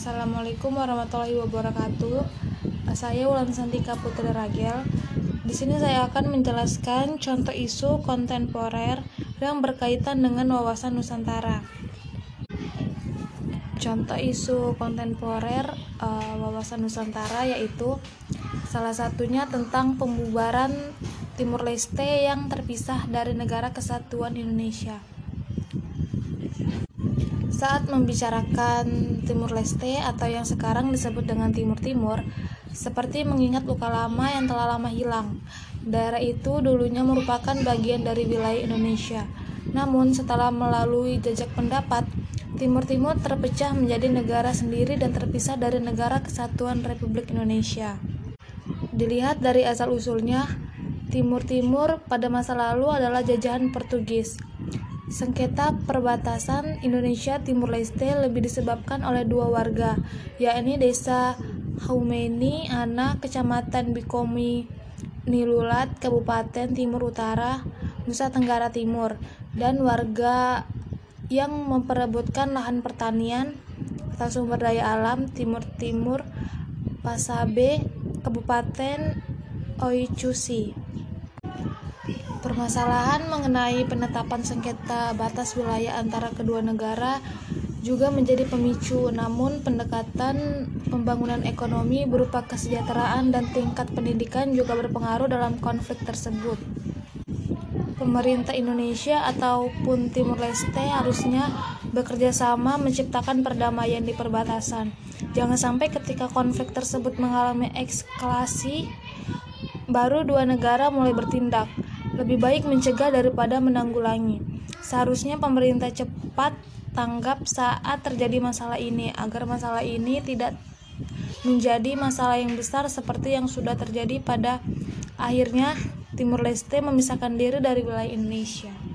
Assalamualaikum warahmatullahi wabarakatuh. Saya Wulan Santika Putri Ragel. Di sini saya akan menjelaskan contoh isu kontemporer yang berkaitan dengan wawasan Nusantara. Contoh isu kontemporer uh, wawasan Nusantara yaitu salah satunya tentang pembubaran Timur Leste yang terpisah dari Negara Kesatuan Indonesia. Saat membicarakan Timur Leste atau yang sekarang disebut dengan Timur Timur, seperti mengingat luka lama yang telah lama hilang. Daerah itu dulunya merupakan bagian dari wilayah Indonesia. Namun setelah melalui jejak pendapat, Timur Timur terpecah menjadi negara sendiri dan terpisah dari negara kesatuan Republik Indonesia. Dilihat dari asal-usulnya, Timur Timur pada masa lalu adalah jajahan Portugis. Sengketa perbatasan Indonesia Timur Leste lebih disebabkan oleh dua warga, yakni Desa Haumeni Ana, Kecamatan Bikomi, Nilulat, Kabupaten Timur Utara, Nusa Tenggara Timur, dan warga yang memperebutkan lahan pertanian atau sumber daya alam Timur Timur, Pasabe, Kabupaten Oicusi. Permasalahan mengenai penetapan sengketa batas wilayah antara kedua negara juga menjadi pemicu, namun pendekatan pembangunan ekonomi berupa kesejahteraan dan tingkat pendidikan juga berpengaruh dalam konflik tersebut. Pemerintah Indonesia ataupun Timur Leste harusnya bekerja sama menciptakan perdamaian di perbatasan. Jangan sampai ketika konflik tersebut mengalami eskalasi, baru dua negara mulai bertindak. Lebih baik mencegah daripada menanggulangi. Seharusnya pemerintah cepat tanggap saat terjadi masalah ini agar masalah ini tidak menjadi masalah yang besar seperti yang sudah terjadi pada akhirnya Timur Leste memisahkan diri dari wilayah Indonesia.